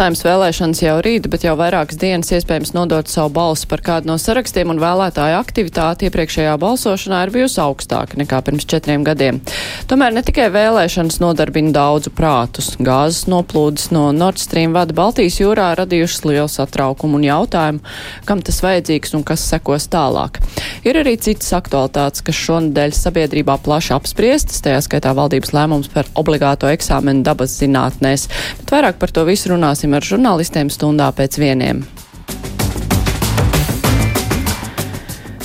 Saimnes vēlēšanas jau rīt, bet jau vairākas dienas iespējams nodot savu balsu par kādu no sarakstiem, un vēlētāja aktivitāte iepriekšējā balsošanā ir bijusi augstāka nekā pirms četriem gadiem. Tomēr ne tikai vēlēšanas nodarbina daudzu prātus. Gāzes noplūdes no Nord Stream vada Baltijas jūrā radījušas lielu satraukumu un jautājumu, kam tas vajadzīgs un kas sekos tālāk. Ir arī citas aktualitātes, kas šonadēļ sabiedrībā plaši apspriestas, tajā skaitā valdības lēmums par obligāto eksāmenu dabas zinātnēs, bet vairāk par to visu runās runāsim ar žurnālistiem stundā pēc vieniem.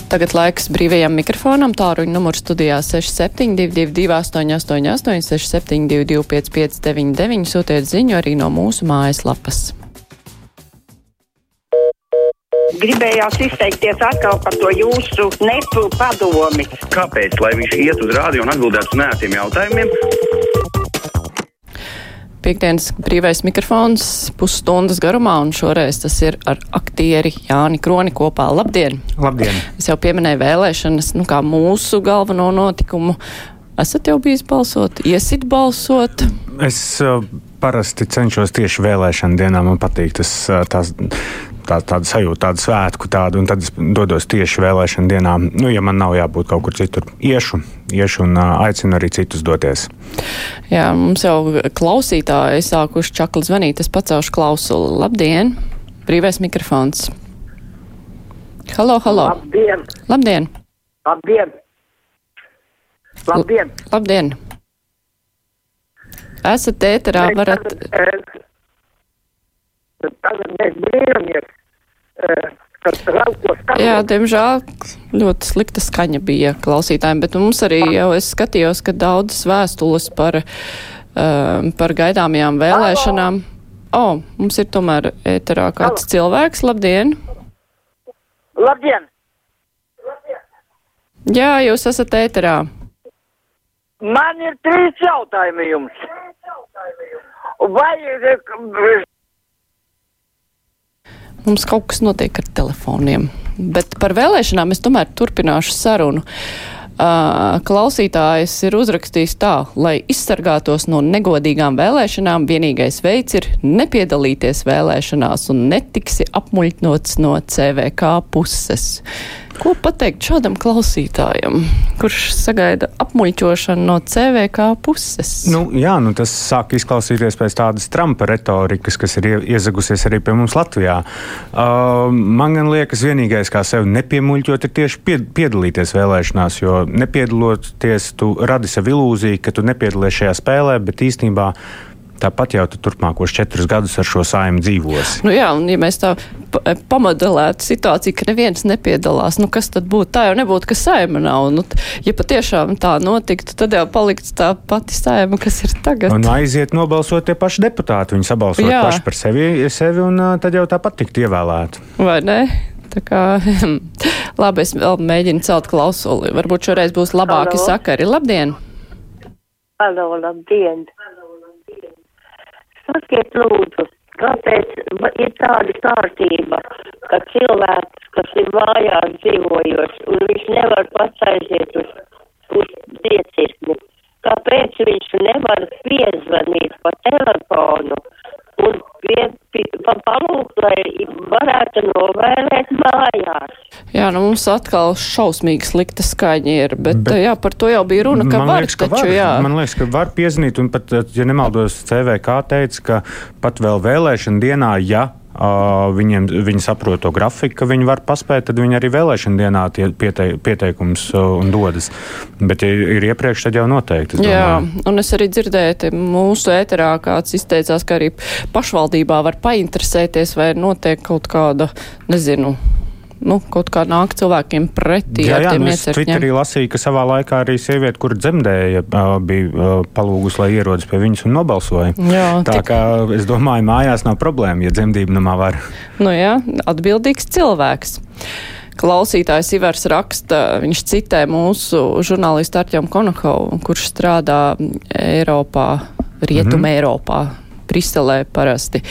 Tagad laiks brīvajam mikrofonam. Tāruņa numurs studijā 6722, 888, 672, 559, sūtiet ziņu arī no mūsu mājaslapas. Gribējās izteikties atkal par to jūsu nepu padomi. Kāpēc? Lai viņš iet uz rādio un atbildētu uz nētiem jautājumiem piekdienas brīvais mikrofons pusstundas garumā, un šoreiz tas ir ar aktieri Jāni Kroni kopā. Labdien! Labdien! Es jau pieminēju vēlēšanas, nu kā mūsu galveno notikumu. Esat jau bijis balsot, iesit balsot? Es uh, parasti cenšos tieši vēlēšana dienā. Man patīk tas, uh, tās, tā, tāda sajūta, tāda svētku tāda, un tad es dodos tieši vēlēšana dienā. Nu, ja man nav jābūt kaut kur citur, iešu, iešu un aicinu arī citus doties. Jā, mums jau klausītāji sākuši čakli zvanīt, es pacelšu klausulu. Labdien! Brīvais mikrofons. Halo, halo! Labdien! Labdien! Labdien! Labdien! Labdien! Esat ēterā, varat. Tagad mēs brīnamies Jā, diemžēl ļoti slikta skaņa bija klausītājiem, bet mums arī jau es skatījos, ka daudzas vēstules par, uh, par gaidāmajām vēlēšanām. O, oh, mums ir tomēr ēterā kāds cilvēks. Labdien! Labdien! Jā, jūs esat ēterā. Man ir trīs jautājumi jums. Vai mums kaut kas notiek ar telefoniem. Bet par vēlēšanām es tomēr turpināšu sarunu. Uh, klausītājs ir uzrakstījis tā, lai izsargātos no negodīgām vēlēšanām, vienīgais veids ir nepiedalīties vēlēšanās un netiksi apmuļķnots no CVK puses. Ko pateikt šādam klausītājam, kurš sagaida apmuļķošanu no CVK puses? Nu, jā, nu tas sāk izklausīties pēc tādas Trumpa retorikas, kas ir iezagusies arī pie mums Latvijā. Uh, man liekas, vienīgais, kā sevi nepiemuļķot, ir tieši piedalīties vēlēšanās, jo nepiedaloties, tu radi sev ilūziju, ka tu nepiedalies šajā spēlē, bet īstenībā Tāpat jau tu turpmākos četrus gadus ar šo saimnu dzīvos. Nu jā, un ja mēs tā pamodelētu situāciju, ka neviens nepiedalās, nu kas tad būtu? Tā jau nebūtu, ka saima nav. Nu, ja patiešām tā notiktu, tad jau paliktu tā pati saima, kas ir tagad. Un aiziet nobalsot tie paši deputāti. Viņi sabalsot jā. paši par sevi, sevi un tad jau tāpat tikt ievēlēti. Vai ne? Tā kā, labi, es vēl mēģinu celt klausuli. Varbūt šoreiz būs labāki Halo. sakari. Labdien! Halo, labdien! Sakiet, lūdzu, kāpēc ir tāda kārtība, ka cilvēks, kas ir mājās dzīvojošs, un viņš nevar pats aiziet uz, uz piecirkni, kāpēc viņš nevar piezvanīt pa telefonu un pie, pie, pa palūkt, lai varētu novēlēt mājās? Jā, nu mums atkal šausmīgi slikta skaņa ir, bet, bet jā, par to jau bija runa, ka var liekas, taču, ka var. jā. Man liekas, ka var piezinīt, un pat, ja nemaldos, CVK teica, ka pat vēl vēlēšana dienā, ja viņiem, viņi saprot to grafiku, ka viņi var paspēt, tad viņi arī vēlēšana dienā pietei, pieteikums un dodas. Bet, ja ir iepriekš, tad jau noteikti. Jā, un es arī dzirdēju, mūsu ēterā kāds izteicās, ka arī pašvaldībā var painteresēties, vai notiek kaut kāda, nezinu, nu, kaut kā nāk cilvēkiem pretī jā, jā, nu, iecirkņiem. Twitterī lasīju, ka savā laikā arī sieviete, kur dzemdēja, bija palūgus, lai ierodas pie viņas un nobalsoja. Jā, Tā tik... kā es domāju, mājās nav problēma, ja dzemdību namā var. Nu jā, atbildīgs cilvēks. Klausītājs Ivars raksta, viņš citē mūsu žurnālistu Arķemu Konokovu, kurš strādā Eiropā, Rietuma mm -hmm. Eiropā, Briselē parasti.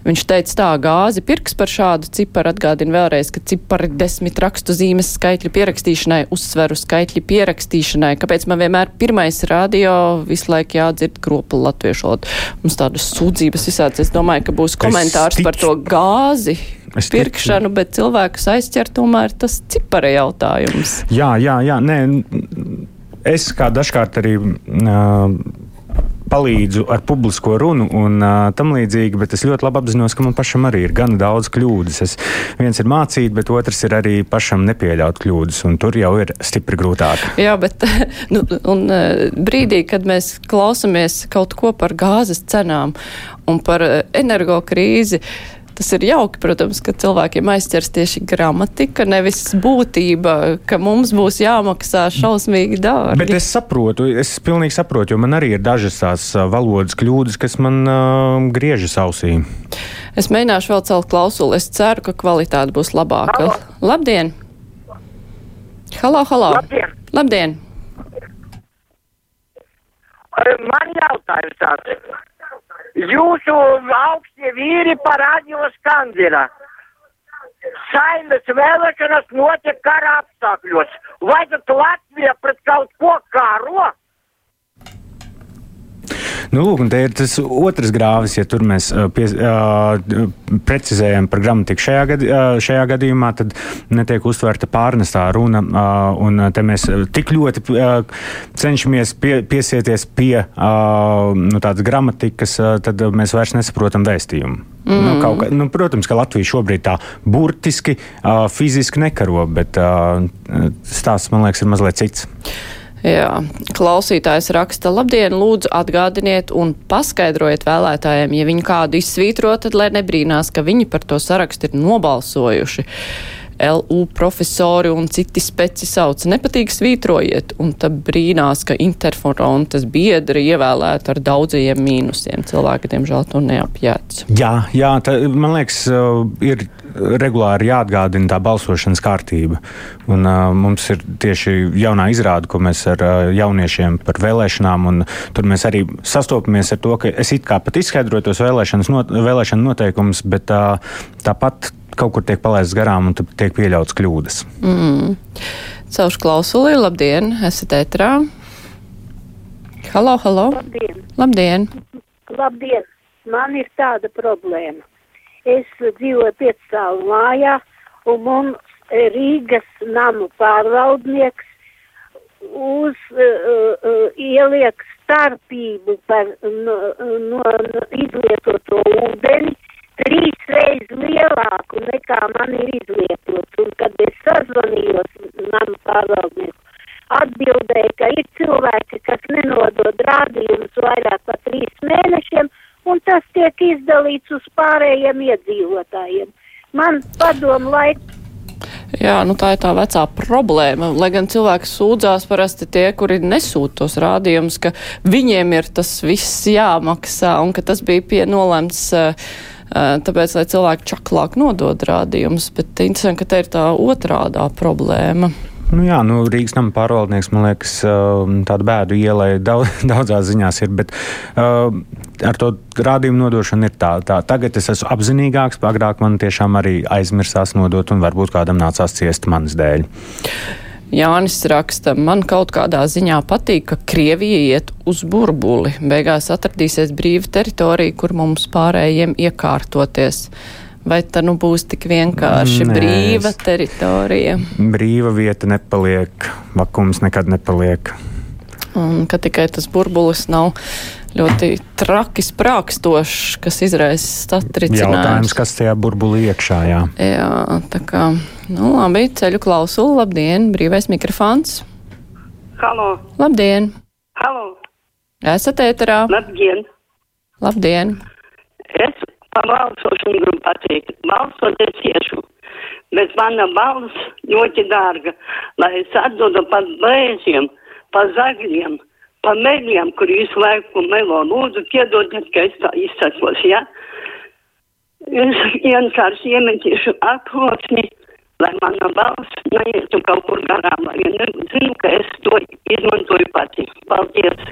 Viņš teica tā, gāzi pirks par šādu ciparu atgādina vēlreiz, ka cipari desmit rakstu zīmes skaitļu pierakstīšanai, uzsveru skaitļu pierakstīšanai. Kāpēc man vienmēr pirmais radio visu laiku jādzird gropu latviešu valodu? Mums tādas sūdzības visāds. Es domāju, ka būs komentārs ticu. par to gāzi. Es Pirkšanu, bet cilvēkus aizķer tomēr tas cipara jautājums. Jā, jā, jā. Nē, es kā dažkārt arī. Uh, palīdzu ar publisko runu un uh, tam līdzīgi, bet es ļoti labi apzinos, ka man pašam arī ir gan daudz kļūdas. Es, viens ir mācīt, bet otrs ir arī pašam nepieļaut kļūdas, un tur jau ir stipri grūtāk. Jā, bet nu, un, brīdī, kad mēs klausamies kaut ko par gāzes cenām un par energo krīzi, Tas ir jauki, protams, ka cilvēkiem aizķers tieši gramatika, nevis būtība, ka mums būs jāmaksā šausmīgi dārgi. Bet es saprotu, es pilnīgi saprotu, jo man arī ir dažas tās valodas kļūdas, kas man uh, griežas ausī. Es mēģināšu vēl celt klausuli. Es ceru, ka kvalitāte būs labāka. Halo. Labdien! Halo, halo! Labdien! Labdien! Man jautājums tāds. Jūsu augstie vīri parādījos Kandira. Saimes vēlēšanas notiek kara apstākļos. Vai tad Latvija pret kaut ko Nu, lūk, un te ir tas otrs grāvis, ja tur mēs uh, pie, uh, precizējam par gramatiku. Šajā, gadi, uh, šajā gadījumā tad netiek uztverta pārnestā runa, uh, un te mēs tik ļoti uh, cenšamies pie, piesieties pie uh, nu, tādas gramatikas, uh, tad mēs vairs nesaprotam vēstījumu. Mm. Nu, kaut, nu, protams, ka Latvija šobrīd tā burtiski, uh, fiziski nekaro, bet uh, stāsts, man liekas, ir mazliet cits. Jā, klausītājs raksta, labdien, lūdzu atgādiniet un paskaidrojiet vēlētājiem, ja viņi kādu izsvītro, tad lai nebrīnās, ka viņi par to sarakstu ir nobalsojuši. LU profesori un citi speci sauc, nepatīk svītrojiet, un tad brīnās, ka interferontes biedri ievēlēta ar daudzajiem mīnusiem. Cilvēki, diemžēl, to neapjēdz. Jā, jā tā, man liekas, uh, ir regulāri jāatgādina tā balsošanas kārtība. Un, uh, mums ir tieši jaunā izrāde, ko mēs ar uh, jauniešiem par vēlēšanām, un tur mēs arī sastopamies ar to, ka es it kā pat izskaidroju tos vēlēšanas not, vēlēšanu noteikumus, bet uh, tāpat kaut kur tiek palaists garām un tad tiek pieļauts kļūdas. Mm. Celšu klausuli, labdien, esat ētrā. Halo, halo, Labdien! labdien. Labdien! Man ir tāda problēma. Es dzīvoju piecstāvu mājā, un mums Rīgas namu pārvaldnieks uz uh, uh, ieliek starpību par no, no, no izlietoto ūdeni trīs reizes lielāku nekā man ir izlietots. Un kad es sazvanījos namu pārvaldnieku, atbildēja, ka ir cilvēki, kas nenodod rādījumus vairāk par trīs mēnešiem, un tas tiek izdalīts uz pārējiem iedzīvotājiem. Man padomu laiku Jā, nu tā ir tā vecā problēma. Lai gan cilvēki sūdzās parasti tie, kuri nesūt tos rādījumus, ka viņiem ir tas viss jāmaksā un ka tas bija pie nolēmts. Uh, Tāpēc, lai cilvēki čaklāk nodod rādījumus, bet interesanti, ka te ir tā otrādā problēma. Nu, jā, nu, Rīgas nama pārvaldnieks, man liekas, um, tāda bēdu ielai daudz, daudzās ziņās ir. Bet uh, ar to rādījumu nodošanu ir tā, tā. Tagad es esmu apzinīgāks, agrāk man tiešām arī aizmirsās nodot, un varbūt kādam nācās ciest manas dēļ. Jānis raksta, man kaut kādā ziņā patīk, ka Krievija iet uz burbuli. Beigās atradīsies brīva teritorija, kur mums pārējiem iekārtoties. Vai tā nu būs tik vienkārši Nē, brīva teritorija? Brīva vieta nepaliek, vakums nekad nepaliek. Un ka tikai tas burbulis nav ļoti traki sprākstošs, kas izraisa satricinājumus. Jautājums, kas tajā burbulī iekšā? Jā. Jā, tā kā, nu labi, ceļu klausulu, labdien, brīvais mikrofons. Halo, Labdien! halo, Esat ēterā? labdien! Labdien! Es par balsošanu gribu pateikt. Balsot es iešu, bet mana balss ļoti dārga, lai es atdodu par blēziem, par zagļiem, par meļiem, kur visu laiku melo. Lūdzu, piedodiet, ka es tā izsakos, ja? Es vienkārši iemetīšu aploksni, lai mana balss neietu kaut kur garām, lai ja nezinu, ka es to izmantoju pati. Paldies!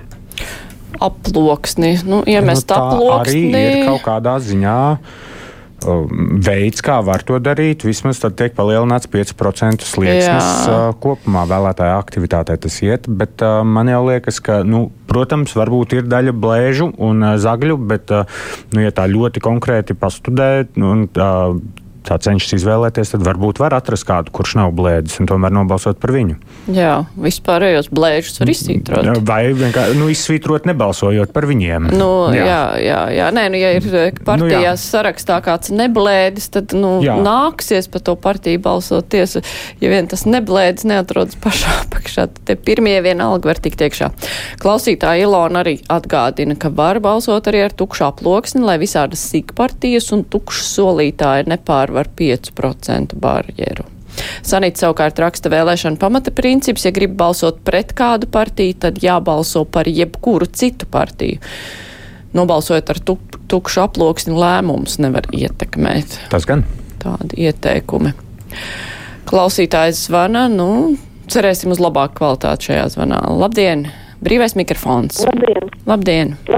Aploksni, nu, iemest Nu, tā aploksni. arī ir kaut kādā ziņā veids, kā var to darīt, vismaz tad tiek palielināts 5% slieksnis Jā. kopumā vēlētāja aktivitātē tas iet, bet uh, man jau liekas, ka, nu, protams, varbūt ir daļa blēžu un uh, zagļu, bet, uh, nu, ja tā ļoti konkrēti pastudēt, nu, un, uh, tā cenšas izvēlēties, tad varbūt var atrast kādu, kurš nav blēdis, un tomēr nobalsot par viņu. Jā, vispārējos blēžus var izsītrot. Vai vienkārši nu, izsvītrot, nebalsojot par viņiem. Nu, jā. jā, jā, jā. Nē, nu, ja ir partijās nu, sarakstā kāds neblēdis, tad nu, jā. nāksies par to partiju balsot tiesu. Ja vien tas neblēdis neatrodas pašā apakšā, tad tie pirmie vienalga var tikt iekšā. Klausītāja Ilona arī atgādina, ka var balsot arī ar tukšu aploksni, lai visādas sīkpartijas un tukšas solītāji nepārvar 5% barjeru. Sanīts savukārt raksta vēlēšana pamata princips, ja grib balsot pret kādu partiju, tad jābalso par jebkuru citu partiju. Nobalsojot ar tuk, tukšu aploksni lēmumus nevar ietekmēt. Tas gan. Tādi ieteikumi. Klausītājs zvana, nu, cerēsim uz labāku kvalitāti šajā zvanā. Labdien! Brīvais mikrofons. Labdien! Labdien! Labdien.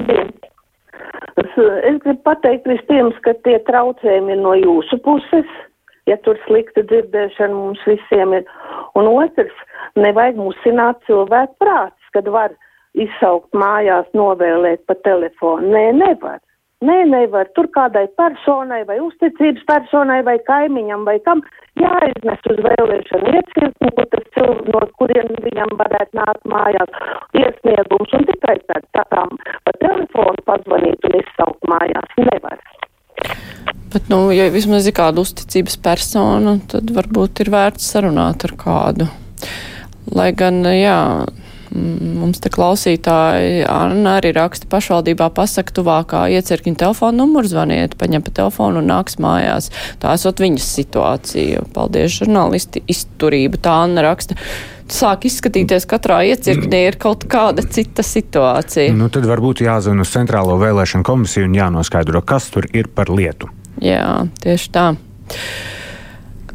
Es, es gribu pateikt vispirms, ka tie traucējumi ir no jūsu puses, ja tur slikta dzirdēšana mums visiem ir. Un otrs, nevajag musināt cilvēku prāts, kad var izsaukt mājās, novēlēt pa telefonu. Nē, nevar. Nē, nevar. Tur kādai personai vai uzticības personai vai kaimiņam vai kam jāiznes uz vēlēšanu iecirkni, kur tas cilvēks, no kuriem viņam varētu nākt mājās, iesniegums un tikai tā kā pa telefonu pazvanīt un izsaukt mājās nevar. Bet, nu, ja vismaz ir kāda uzticības persona, tad varbūt ir vērts sarunāt ar kādu. Lai gan, jā, Mums te klausītāji Anna arī raksta pašvaldībā pasaka tuvākā iecirkņa telefonu numuru, zvaniet, paņem pa telefonu un nāks mājās. Tā esot viņas situācija. Paldies, žurnālisti, izturība. Tā Anna raksta. Sāk izskatīties, katrā iecirknī ir kaut kāda cita situācija. Nu, tad varbūt jāzvan uz Centrālo vēlēšanu komisiju un jānoskaidro, kas tur ir par lietu. Jā, tieši tā.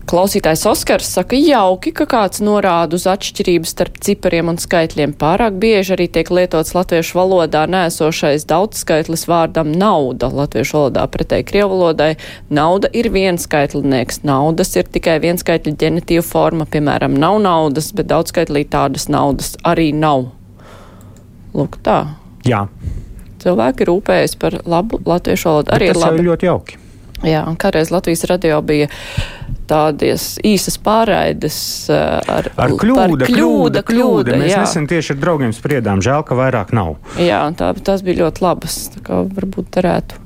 Klausītājs Oskars saka, jauki, ka kāds norāda uz atšķirību starp cipariem un skaitļiem. Pārāk bieži arī tiek lietots latviešu valodā nēsošais daudzskaitlis vārdam nauda. Latviešu valodā pretēji krievu valodai nauda ir viens skaitlinieks. Naudas ir tikai viens skaitļa ģenitīva forma. Piemēram, nav naudas, bet daudzskaitlī tādas naudas arī nav. Lūk tā. Jā. Cilvēki rūpējas par labu latviešu valodu. Arī tas ir ļoti jauki. Jā, un kādreiz Latvijas radio bija tādas īsas pārraides uh, ar, Ar par kļūda, kļūda, kļūda. Mēs jā. nesen tieši ar draugiem spriedām, žēl, ka vairāk nav. jā, tā, tās bija ļoti labas. Tā kā varbūt varētu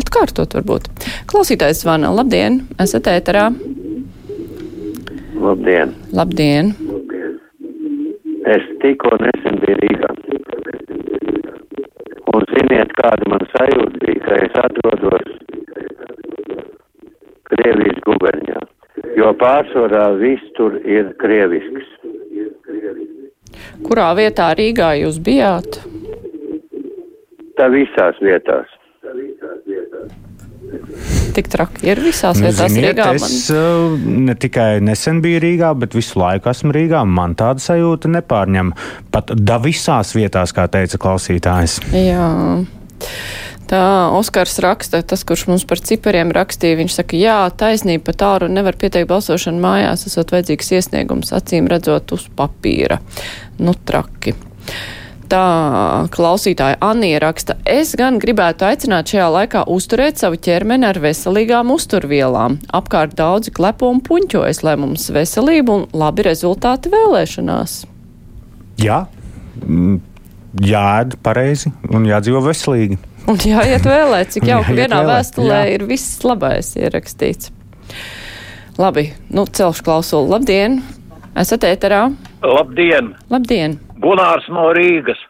atkārtot, varbūt. Klausītājs zvana. Labdien, esat ēterā. Labdien! Labdien. Es tikko nesen biju Rīgā. Un ziniet, kāda man sajūta bija, ka es atrodos Krievijas guberņā. Jo pārsvarā viss tur ir krievisks. Kurā vietā Rīgā jūs bijāt? Tā visās vietās. Tik traki ir visās Nu, vietās ziniet, Rīgā. es uh, ne tikai nesen biju Rīgā, bet visu laiku esmu Rīgā. Man tāda sajūta nepārņem. Pat da visās vietās, kā teica klausītājs. Jā. Tā Oskars raksta, tas, kurš mums par cipariem rakstīja, viņš saka, jā, taisnība pat tālu nevar pieteikt balsošanu mājās, esot vajadzīgs iesniegums, acīm redzot uz papīra. Nu, traki. Tā klausītāja Anija raksta, es gan gribētu aicināt šajā laikā uzturēt savu ķermeni ar veselīgām uzturvielām. Apkārt daudzi klepo un puņķojas, lai mums veselība un labi rezultāti vēlēšanās. Jā, mm, jāēd pareizi un jādzīvo veselīgi. Un jāiet vēlēt, cik jauki vienā vēlēt, vēstulē jā. ir viss labais ierakstīts. Labi, nu celšu klausulu. Labdien! Esat ēterā? Labdien! Labdien! Gunārs no Rīgas.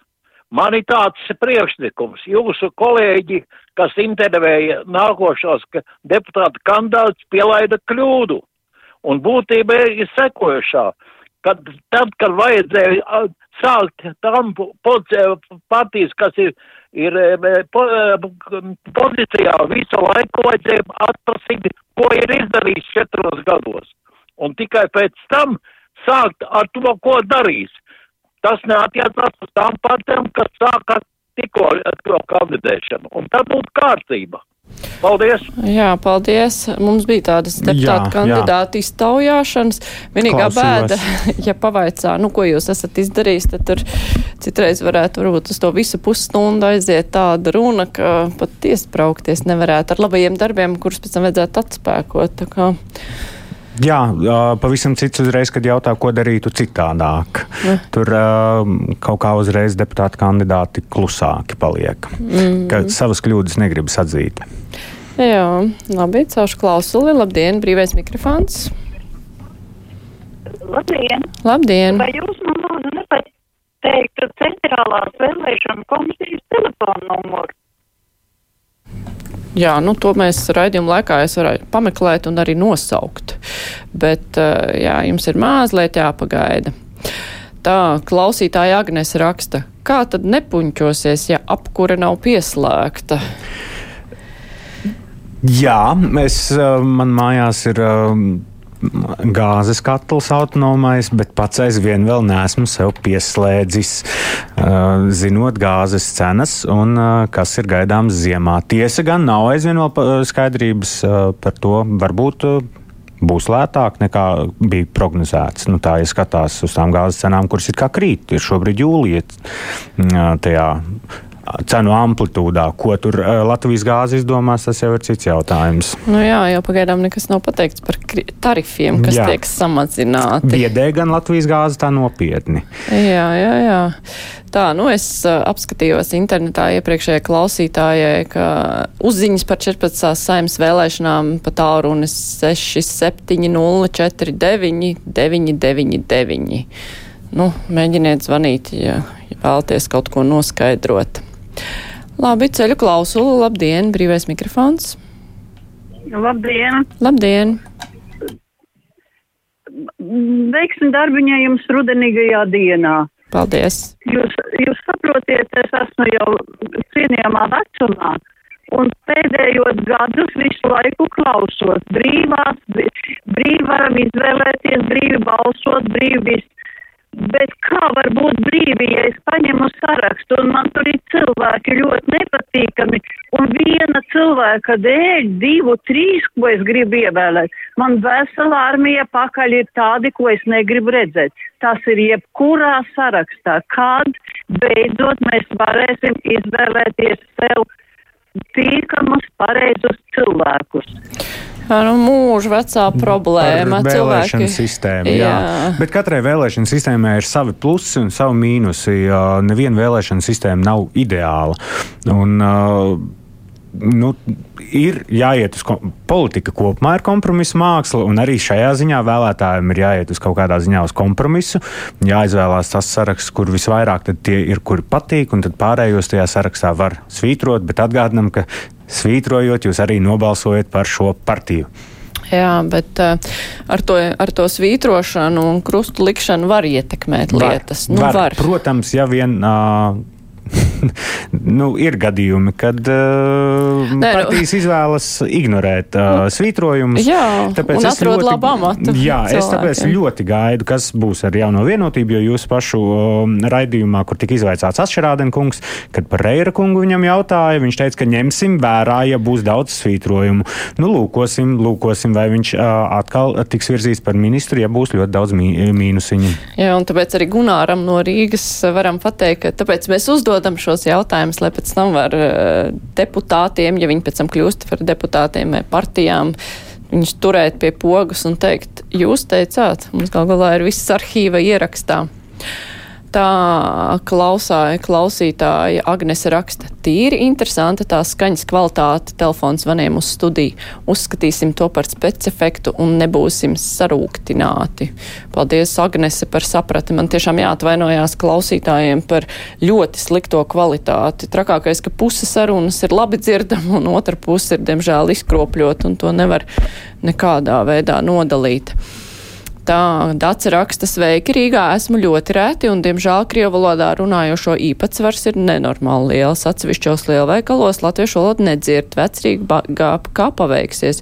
Man ir tāds priekšlikums. Jūsu kolēģi, kas intervēja nākošos ka deputāta kandidātus, pielaida kļūdu. Un būtība ir sekojušā. Kad, tad, kad vajadzēja sākt tam partijas, kas ir, ir e, po, e, pozīcijā, visu laiku vajadzēja atprasīt, ko ir izdarījis četros gados. Un tikai pēc tam sākt ar to, ko darīs. Tas neatiecās uz tām partijām, kas sāka tikko to kandidēšanu. Un tad būtu kārtība. Paldies! Jā, paldies. Mums bija tādas deputāta kandidāta iztaujāšanas. Vienīgā Klausījos. bēda, ja pavaicā, nu, ko jūs esat izdarījis, tad tur citreiz varētu varbūt uz to visu pusstundu aiziet tāda runa, ka pat iespraukties nevarētu ar labajiem darbiem, kurus pēc tam vajadzētu atspēkot. Tā kā, Jā, pavisam cits uzreiz, kad jautā, ko darītu citādāk. Ne. Tur kaut kā uzreiz deputāti kandidāti klusāki paliek. Mm. Ka savas kļūdas negribas atzīt. Jā, labi, caušu klausuli. Labdien, brīvais mikrofons. Labdien! Labdien! Vai jūs man lūdzu nepateiktu centrālās vēlēšana komisijas telefonu numuru? Jā, nu, to mēs raidījuma laikā es varēju pameklēt un arī nosaukt. Bet, eh, jā, jums ir mazliet jāpagaida. Tā klausītāja Agnes raksta, kā tad nepuņķosies, ja apkure nav pieslēgta? Jā, es, ā, man mājās ir ā, gāzes katls autonomais, bet pats aizvien vēl neesmu sev pieslēdzis, ā, zinot gāzes cenas un kas ir gaidāms ziemā. Tiesa gan nav aizvien vēl skaidrības par to, varbūt. Būs lētāk nekā bija prognozēts. Nu, tā ir skatās uz tām gāzes cenām, kuras ir kā krīt. Ir šobrīd jūlijā tajā cenu amplitūdā. Ko tur ā, Latvijas gāze izdomās, tas jau ir cits jautājums. Nu jā, jau pagaidām nekas nav pateikts par tarifiem, kas Jā. tiek samazināti. Biedē gan Latvijas gāze tā nopietni. Jā, jā, jā. Tā, nu es uh, apskatījos internetā iepriekšējai klausītājai, ka uzziņas par 14. saimnes vēlēšanām pa tālrunis 6, 7, 0, 4, 9, 9, 9, 9. Nu, mēģiniet zvanīt, ja, ja vēlaties kaut ko noskaidrot. Labi, ceļu klausulu, labdien, brīvais mikrofons. Labdien! Labdien! Veiksim darbiņā jums rudenīgajā dienā. Paldies! Jūs, jūs saprotiet, es esmu jau cienījamā vecumā. Un pēdējos gadus visu laiku klausos brīvās, brī- brīvi varam izvēlēties, brīvi balsot, brīvi viss. Bet kā var būt brīvi, ja es paņemu sarakstu un man tur ir cilvēki ļoti nepatīkami un viena cilvēka dēļ, divu, trīs, ko es gribu ievēlēt, man vesela armija pakaļ ir tādi, ko es negribu redzēt. Tas ir jebkurā sarakstā. Kad beidzot mēs varēsim izvēlēties sev tīkamus, pareizus cilvēkus. Nu, mūža vecā problēma. Par Cilvēki. vēlēšanu sistēmu. Jā. Jā. Bet katrai vēlēšanu sistēmai ir savi plusi un savi mīnusi. Neviena vēlēšana sistēma nav ideāla. Un, Nu, ir jāiet uz ko- politika kopumā, ir kompromisa māksla, un arī šajā ziņā vēlētājiem ir jāiet uz kaut kādā ziņā uz kompromisu. Jāizvēlās tas saraksts, kur visvairāk tie ir, kuri patīk, un tad pārējos tajā sarakstā var svītrot. Bet atgādinām, ka svītrojot, jūs arī nobalsojat par šo partiju. Jā, bet uh, ar, to, ar to svītrošanu un krustu likšanu var ietekmēt lietas. Nu, var. Protams, ja vien. Uh, nu, ir gadījumi, kad uh, Nē, nu- partijas izvēlas ignorēt uh, svītrojumus. Jā, un atrod labu amatu Jā, es tāpēc cilvēkiem. ļoti gaidu, kas būs ar jauno vienotību, jo jūsu pašu um, raidījumā, kur tika izvaicāts Atšķirādenkungs, kad par Reira kungu viņam jautāja, viņš teica, ka ņemsim vērā, ja būs daudz svītrojumu. Nu, lūkosim, lūkosim, vai viņš uh, atkal tiks virzīts par ministru, ja būs ļoti daudz mī, mīnusiņu. Jā, un tāpēc arī Gunāram no Rīgas varam pateikt, ka tāpēc mēs uzdodam šos jautājumus, lai pēc tam var uh, deputātiem, ja viņi pēc tam kļūst par deputātiem vai partijām, viņus turēt pie pogas un teikt, jūs teicāt, mums gal galā ir viss arhīva ierakstā. Tā klausāja, klausītāja Agnese raksta, tīri interesanta tā skaņas kvalitāte telefons zvaniem uz studiju. Uzskatīsim to par specifektu un nebūsim sarūktināti. Paldies, Agnese, par saprati. Man tiešām jāatvainojās klausītājiem par ļoti slikto kvalitāti. Trakākais, ka puse sarunas ir labi dzirdama un otra puse ir, diemžēl, izkropļot un to nevar nekādā veidā nodalīt. Tā Dāca raksta sveiki Rīgā, esmu ļoti rēti un, diemžēl, krievu valodā runājošo īpatsvars ir nenormāli liels. Atsevišķos lielveikalos latviešu valodu nedzird, vecrīgi kā paveiksies.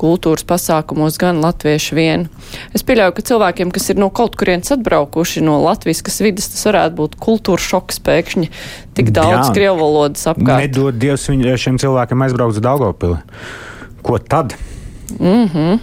Kultūras pasākumos gan latviešu vien. Es pieļauju, ka cilvēkiem, kas ir no kaut kurienes atbraukuši no latviskas vidas, tas varētu būt kultūra šoks pēkšņi tik daudz Jā, krievu valodas apkārt. Nedod Dievs viņ, šiem cilvēkiem aizbraukt uz Daugavpili. Ko tad? Mm -hmm.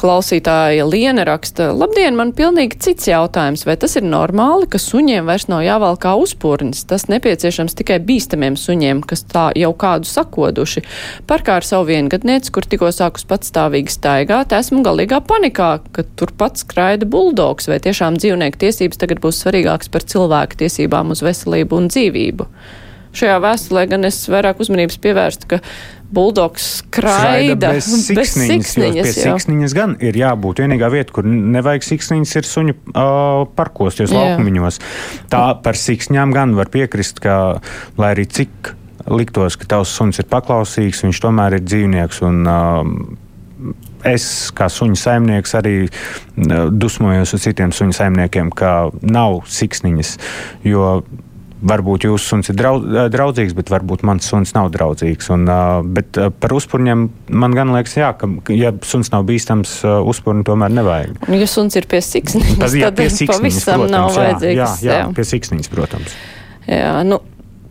Klausītāja Liena raksta, labdien, man pilnīgi cits jautājums, vai tas ir normāli, ka suņiem vairs nav jāvēl kā uzpūrnis, tas nepieciešams tikai bīstamiem suņiem, kas tā jau kādu sakoduši. Parkā ar savu viengadnieci, kur tikko sākus patstāvīgi staigāt, esmu galīgā panikā, ka turpat skraida buldogs, vai tiešām dzīvnieku tiesības tagad būs svarīgākas par cilvēku tiesībām uz veselību un dzīvību. Šajā vēstulē gan es vairāk uzmanības pievērstu, ka buldogs skraida bez siksniņas. Bez siksniņas, pie siksniņas gan ir jābūt. Vienīgā vieta, kur nevajag siksniņas, ir suņu uh, parkosties laukumiņos. Tā par siksņām gan var piekrist, ka lai arī cik liktos, ka tavs suns ir paklausīgs, viņš tomēr ir dzīvnieks. Un, uh, es, kā suņu saimnieks, arī dusmojos uz citiem suņu saimniekiem, ka nav siksniņas. Jo varbūt jūsu suns ir draudzīgs, bet varbūt mans suns nav draudzīgs. Un, bet par uzpūrņiem man gan liekas, jā, ka, ja suns nav bīstams, uzpūrņu tomēr nevajag. Ja suns ir pie siksniņas, tad jā, pie siksniņas, pavisam protams, nav vajadzīgs. Jā, jā, jā, pie siksniņas, protams. Jā, nu,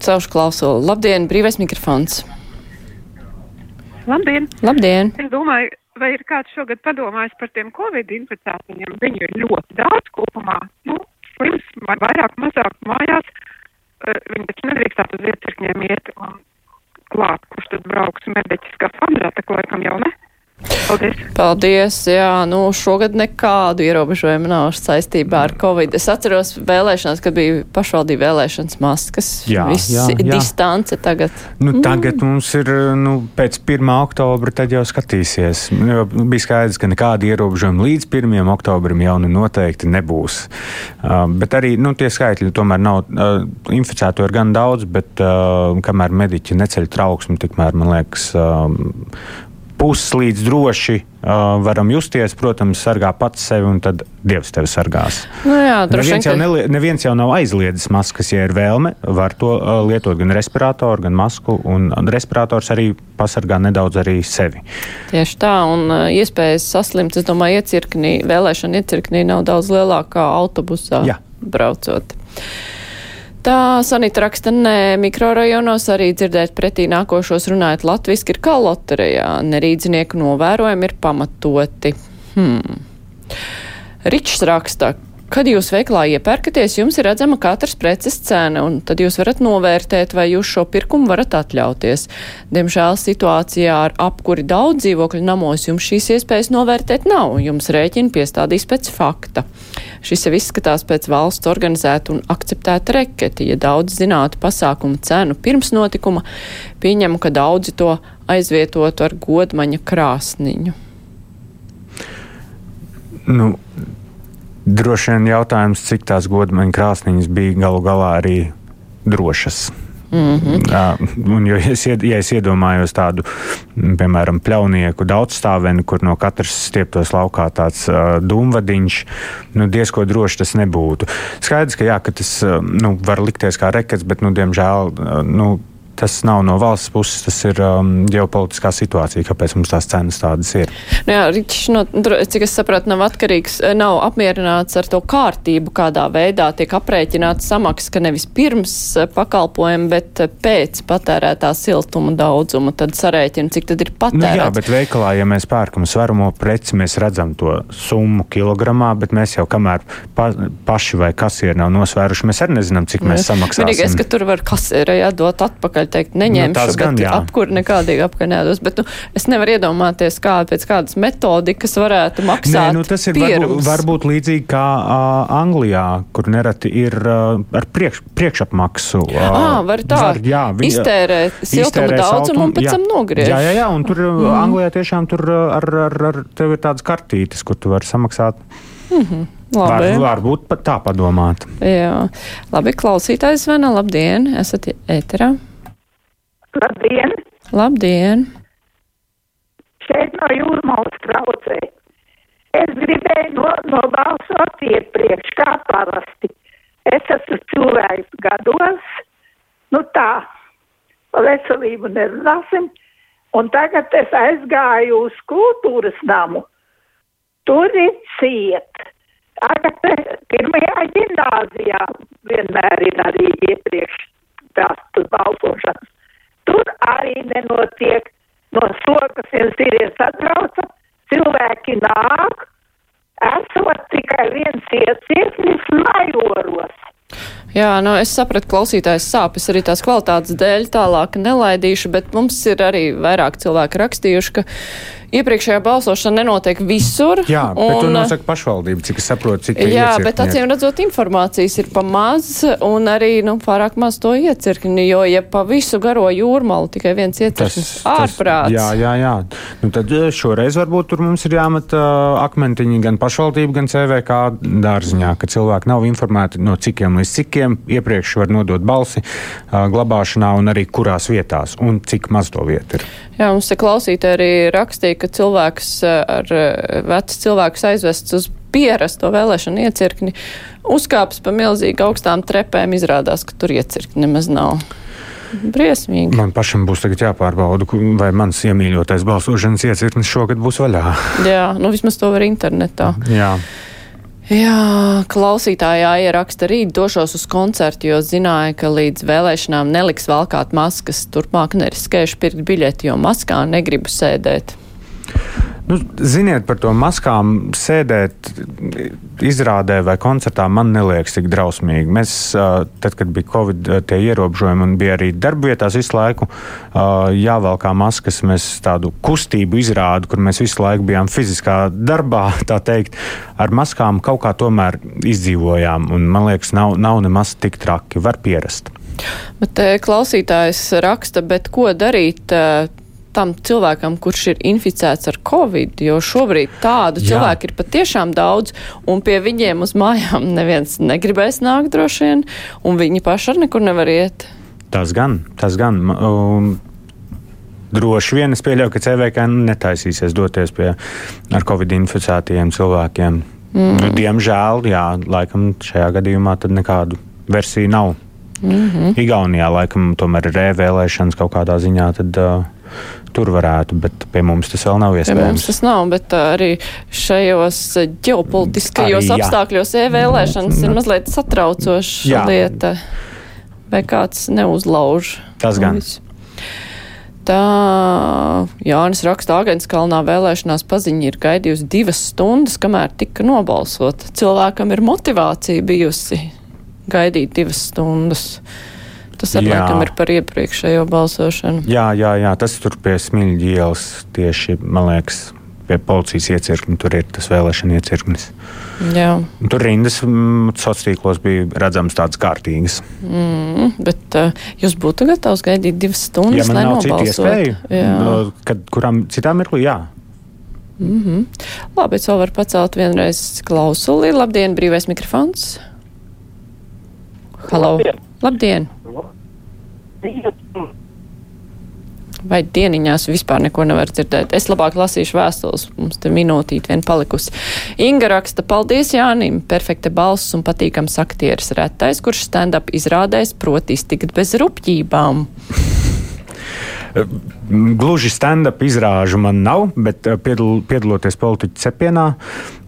caušu klausulu. Labdien, brīvais mikrofons. Labdien! Labdien! Es domāju, vai ir kāds šogad padomājis par tiem covid inficētajiem? Viņu ir ļoti daudz kopumā. Nu, slims vai vairāk, mazāk mājās viņi taču nedrīkstētu uz iecirkņiem iet un klāt, kurš tad brauks mediķis kā fandrā, tā laikam jau ne. Paldies! Paldies! Jā, nu šogad nekādu ierobežojumu nav saistībā ar Covid. Es atceros vēlēšanas, kad bija pašvaldība vēlēšanas maskas. Jā, Viss jā, jā. distance tagad. Nu, tagad mm. mums ir, nu, pēc 1. oktobra tad jau skatīsies. Jo bija skaidrs, ka nekāda ierobežojuma līdz 1. oktobrim jau nu noteikti nebūs. Uh, bet arī, nu, tie skaitļi tomēr nav, uh, inficēto ir gan daudz, bet uh, kamēr mediķi neceļ trauksmi, tikmēr, man liekas, uh, puslīdz droši uh, varam justies. Protams, sargā pats sevi, un tad Dievs tevi sargās. Nu jā, neviens, jau nelie, neviens jau nav aizliedzis maskas, ja ir vēlme. Var to uh, lietot gan respiratoru, gan masku, un respirators arī pasargā nedaudz arī sevi. Tieši tā, un uh, iespējas saslimt, es domāju, iecirknī, vēlēšana iecirknī nav daudz lielākā autobusā jā. braucot. Tā Sanita raksta, nē, mikrorajonos arī dzirdēt pretī nākošos runājot latviski ir kā loterijā, nerīdzinieku novērojumi ir pamatoti. Hmm. Ričs raksta, Kad jūs veiklā iepērkaties, jums ir redzama katras preces cena, un tad jūs varat novērtēt, vai jūs šo pirkumu varat atļauties. Diemžēl situācijā ar apkuri daudz dzīvokļu namos jums šīs iespējas novērtēt nav, jums rēķini piestādīs pēc fakta. Šis jau izskatās pēc valsts organizēta un akceptēta reketi. Ja daudz zinātu pasākumu cenu pirms notikuma, pieņemu, ka daudzi to aizvietotu ar godmaņa krāsniņu. Nu, Droši vien jautājums, cik tās godmaņa krāsniņas bija galu galā arī drošas. Mm -hmm. uh, un, ja, es, ja es iedomājos tādu, piemēram, pļaunieku daudzstāveni, kur no katras stieptos laukā tāds uh, dūmvadiņš, nu, diezko droši tas nebūtu. Skaidrs, ka, jā, ka tas uh, nu, var likties kā rekets, bet, nu, diemžēl, uh, nu, tas nav no valsts puses, tas ir um, ģeopolitiskā situācija, kāpēc mums tās cenas tādas ir. Nu jā, Ričs, no, cik es sapratu, nav atkarīgs, eh, nav apmierināts ar to kārtību, kādā veidā tiek aprēķināts samaksas, ka nevis pirms eh, pakalpojuma, bet eh, pēc patērētā siltuma daudzuma, tad sarēķina, cik tad ir patērēts. Nu jā, bet veikalā, ja mēs pērkam svaramo preci, mēs redzam to summu kilogramā, bet mēs jau kamēr pa, paši vai kasieri nav nosvēruši, mēs arī nezinām, cik mēs samaksāsim. Vienīgais, ka tur var kasieri jādot atpakaļ teikt, neņemšu, nu, gan, bet apkur nekādīgi apkur nedos. Bet nu, es nevaru iedomāties, kā pēc kādas metodikas varētu maksāt. Nē, nu, tas ir varbūt, varbūt līdzīgi kā uh, Anglijā, kur nereti ir uh, ar priekš, priekšapmaksu. Uh, ah, var tā. Var, jā, viņi, iztērē siltuma daudzumu un pēc tam nogriež. Jā, jā, jā, un tur mm. Anglijā tiešām tur ar, ar, ar tev ir tādas kartītes, kur tu vari samaksāt. Mm -hmm. Labi. Var, varbūt pat tā padomāt. Jā, labi, klausītājs zvana. Labdien, esat ēterā. Labdien! Labdien! Šeit no jūrmālas traucē. Es gribēju no, nobalsot iepriekš, kā parasti. Es esmu cilvēks gados, nu tā, veselību nerunāsim, un tagad es aizgāju uz kultūras namu. Tur ir ciet. Tagad pirmajā gimnāzijā vienmēr ir arī iepriekš tās arī nenotiek no sokas viens vīrietis satrauca, cilvēki nāk, esot tikai viens iecirknis majoros. Jā, nu es sapratu, klausītājs sāpes arī tās kvalitātes dēļ tālāk nelaidīšu, bet mums ir arī vairāk cilvēki rakstījuši, ka iepriekšējā balsošana nenotiek visur. Jā, un, bet to nosaka pašvaldība, cik es saprotu, cik Jā, bet acīm redzot, informācijas ir pa maz un arī, nu, pārāk maz to iecirkni, jo, ja pa visu garo jūrmalu tikai viens iecirknis ārprāts. Jā, jā, jā. Nu, tad šoreiz varbūt tur mums ir jāmet uh, akmentiņi gan pašvaldība, gan CVK dārziņā, ka cilvēki nav informēti no cikiem līdz cikiem iepriekš var nodot balsi uh, glabāšanā un arī kurās vietās un cik maz to vietu ir. Jā, mums te klausītāji arī rakstīja, ka cilvēks ar vecs cilvēks aizvests uz pierasto vēlēšanu iecirkni, uzkāps pa milzīgi augstām trepēm, izrādās, ka tur iecirkni nemaz nav. Briesmīgi. Man pašam būs jāpārbauda, vai mans iemīļotais balsošanas iecirknis šogad būs vaļā. Jā, nu vismaz to var internetā. Jā. Jā, klausītājā ieraksta rīt došos uz koncertu, jo zināja, ka līdz vēlēšanām neliks valkāt maskas. Turpmāk neriskējuši pirkt biļeti, jo maskā negribu sēdēt. Nu, ziniet, par to maskām sēdēt izrādē vai koncertā man neliekas tik drausmīgi. Mēs, tad, kad bija Covid ierobežojumi un bija arī darbvietās visu laiku jāvelkā maskas, mēs tādu kustību izrādu, kur mēs visu laiku bijām fiziskā darbā, tā teikt, ar maskām kaut kā tomēr izdzīvojām. Un, man liekas, nav, nav nemaz tik traki, var pierast. Bet klausītājs raksta, bet ko darīt? Tam cilvēkam, kurš ir inficēts ar covid, jo šobrīd tādu Jā. cilvēku ir patiešām daudz, un pie viņiem uz mājām neviens negribēs nākt droši vien, un viņi paši ar nekur nevar iet. Tas gan, tas gan. Um, Droši vien es pieļauju, ka CVK netaisīsies doties pie ar covid inficētajiem cilvēkiem. Mm. Nu, diemžēl, jā, laikam šajā gadījumā tad nekādu versiju nav. Mm -hmm. Igaunijā laikam tomēr ir rēvēlēšanas kaut kādā ziņā. Tad, uh, tur varētu, bet pie mums tas vēl nav iespējams. Pie mums tas nav, bet uh, arī šajos ģeopolitiskajos arī, apstākļos e-vēlēšanas ir mazliet satraucoša jā. lieta. Vai kāds neuzlauž? Tas gan. Tā Jānis raksta, Agents kalnā vēlēšanās paziņa ir gaidījusi divas stundas, kamēr tika nobalsot. Cilvēkam ir motivācija bijusi gaidīt divas stundas. Tas arī laikam ir par iepriekšējo balsošanu. Jā, jā, jā tas tur pie Smilģa ielas tieši, man liekas, pie policijas iecirkņa. Tur ir tas vēlēšana iecirknis. Jā. Tur rindas mm, sociālos tīklos bija redzamas tādas kārtīgas. Mm, bet uh, jūs būtu gatavs gaidīt divas stundas, ja lai nav citu iespēju? No, kad kuram citām mirkli, jā. Mm -hmm. Labi, es vēl varu pacelt vienreiz klausuli. Labdien, brīvais mikrofons! Halo! Labdien! Labdien. Vai dieniņās vispār neko nevar dzirdēt? Es labāk lasīšu vēstules, mums te minūtīt vien palikusi. Inga raksta, paldies Jānim, perfekta balss un patīkams aktieris retais, kurš stand-up izrādēs, proti iztikt bez rupjībām. Gluži stand-up izrāžu man nav, bet eh, piedal, piedaloties politiķu cepienā,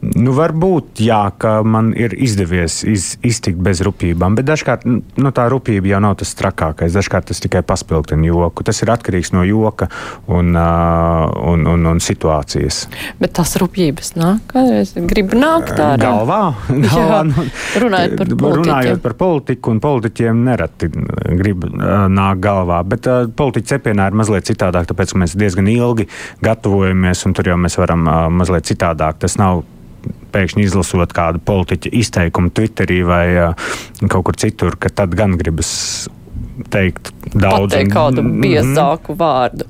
nu, varbūt jā, ka man ir izdevies iz, iztikt bez rupjībām. Bet dažkārt nu, tā rupjība jau nav tas trakākais. Dažkārt tas tikai paspildina joku. Tas ir atkarīgs no joka un, uh, un, un, un situācijas. Bet tās rupjības nāk, kādreiz grib nākt ārā. Galvā, galvā nu, runājot par politiķiem. Runājot par politiku, un politiķiem nereti grib uh, nākt galvā. Bet uh, politiķa cepienā ir mazliet citādi citādāk, tāpēc mēs diezgan ilgi gatavojamies, un tur jau mēs varam uh, mazliet citādāk. Tas nav pēkšņi izlasot kādu politiķu izteikumu Twitterī vai uh, kaut kur citur, ka tad gan gribas teikt daudz. Pateikt kādu mhm. biezāku mm -hmm. vārdu.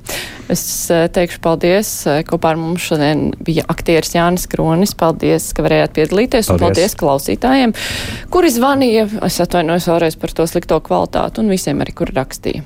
Es teikšu paldies. Kopā ar mums šodien bija aktieris Jānis Kronis. Paldies, ka varējāt piedalīties. Paldies. Un paldies klausītājiem, kuri zvanīja. Es atvainojos vēlreiz par to slikto kvalitāti un visiem arī, kuri rakstīja.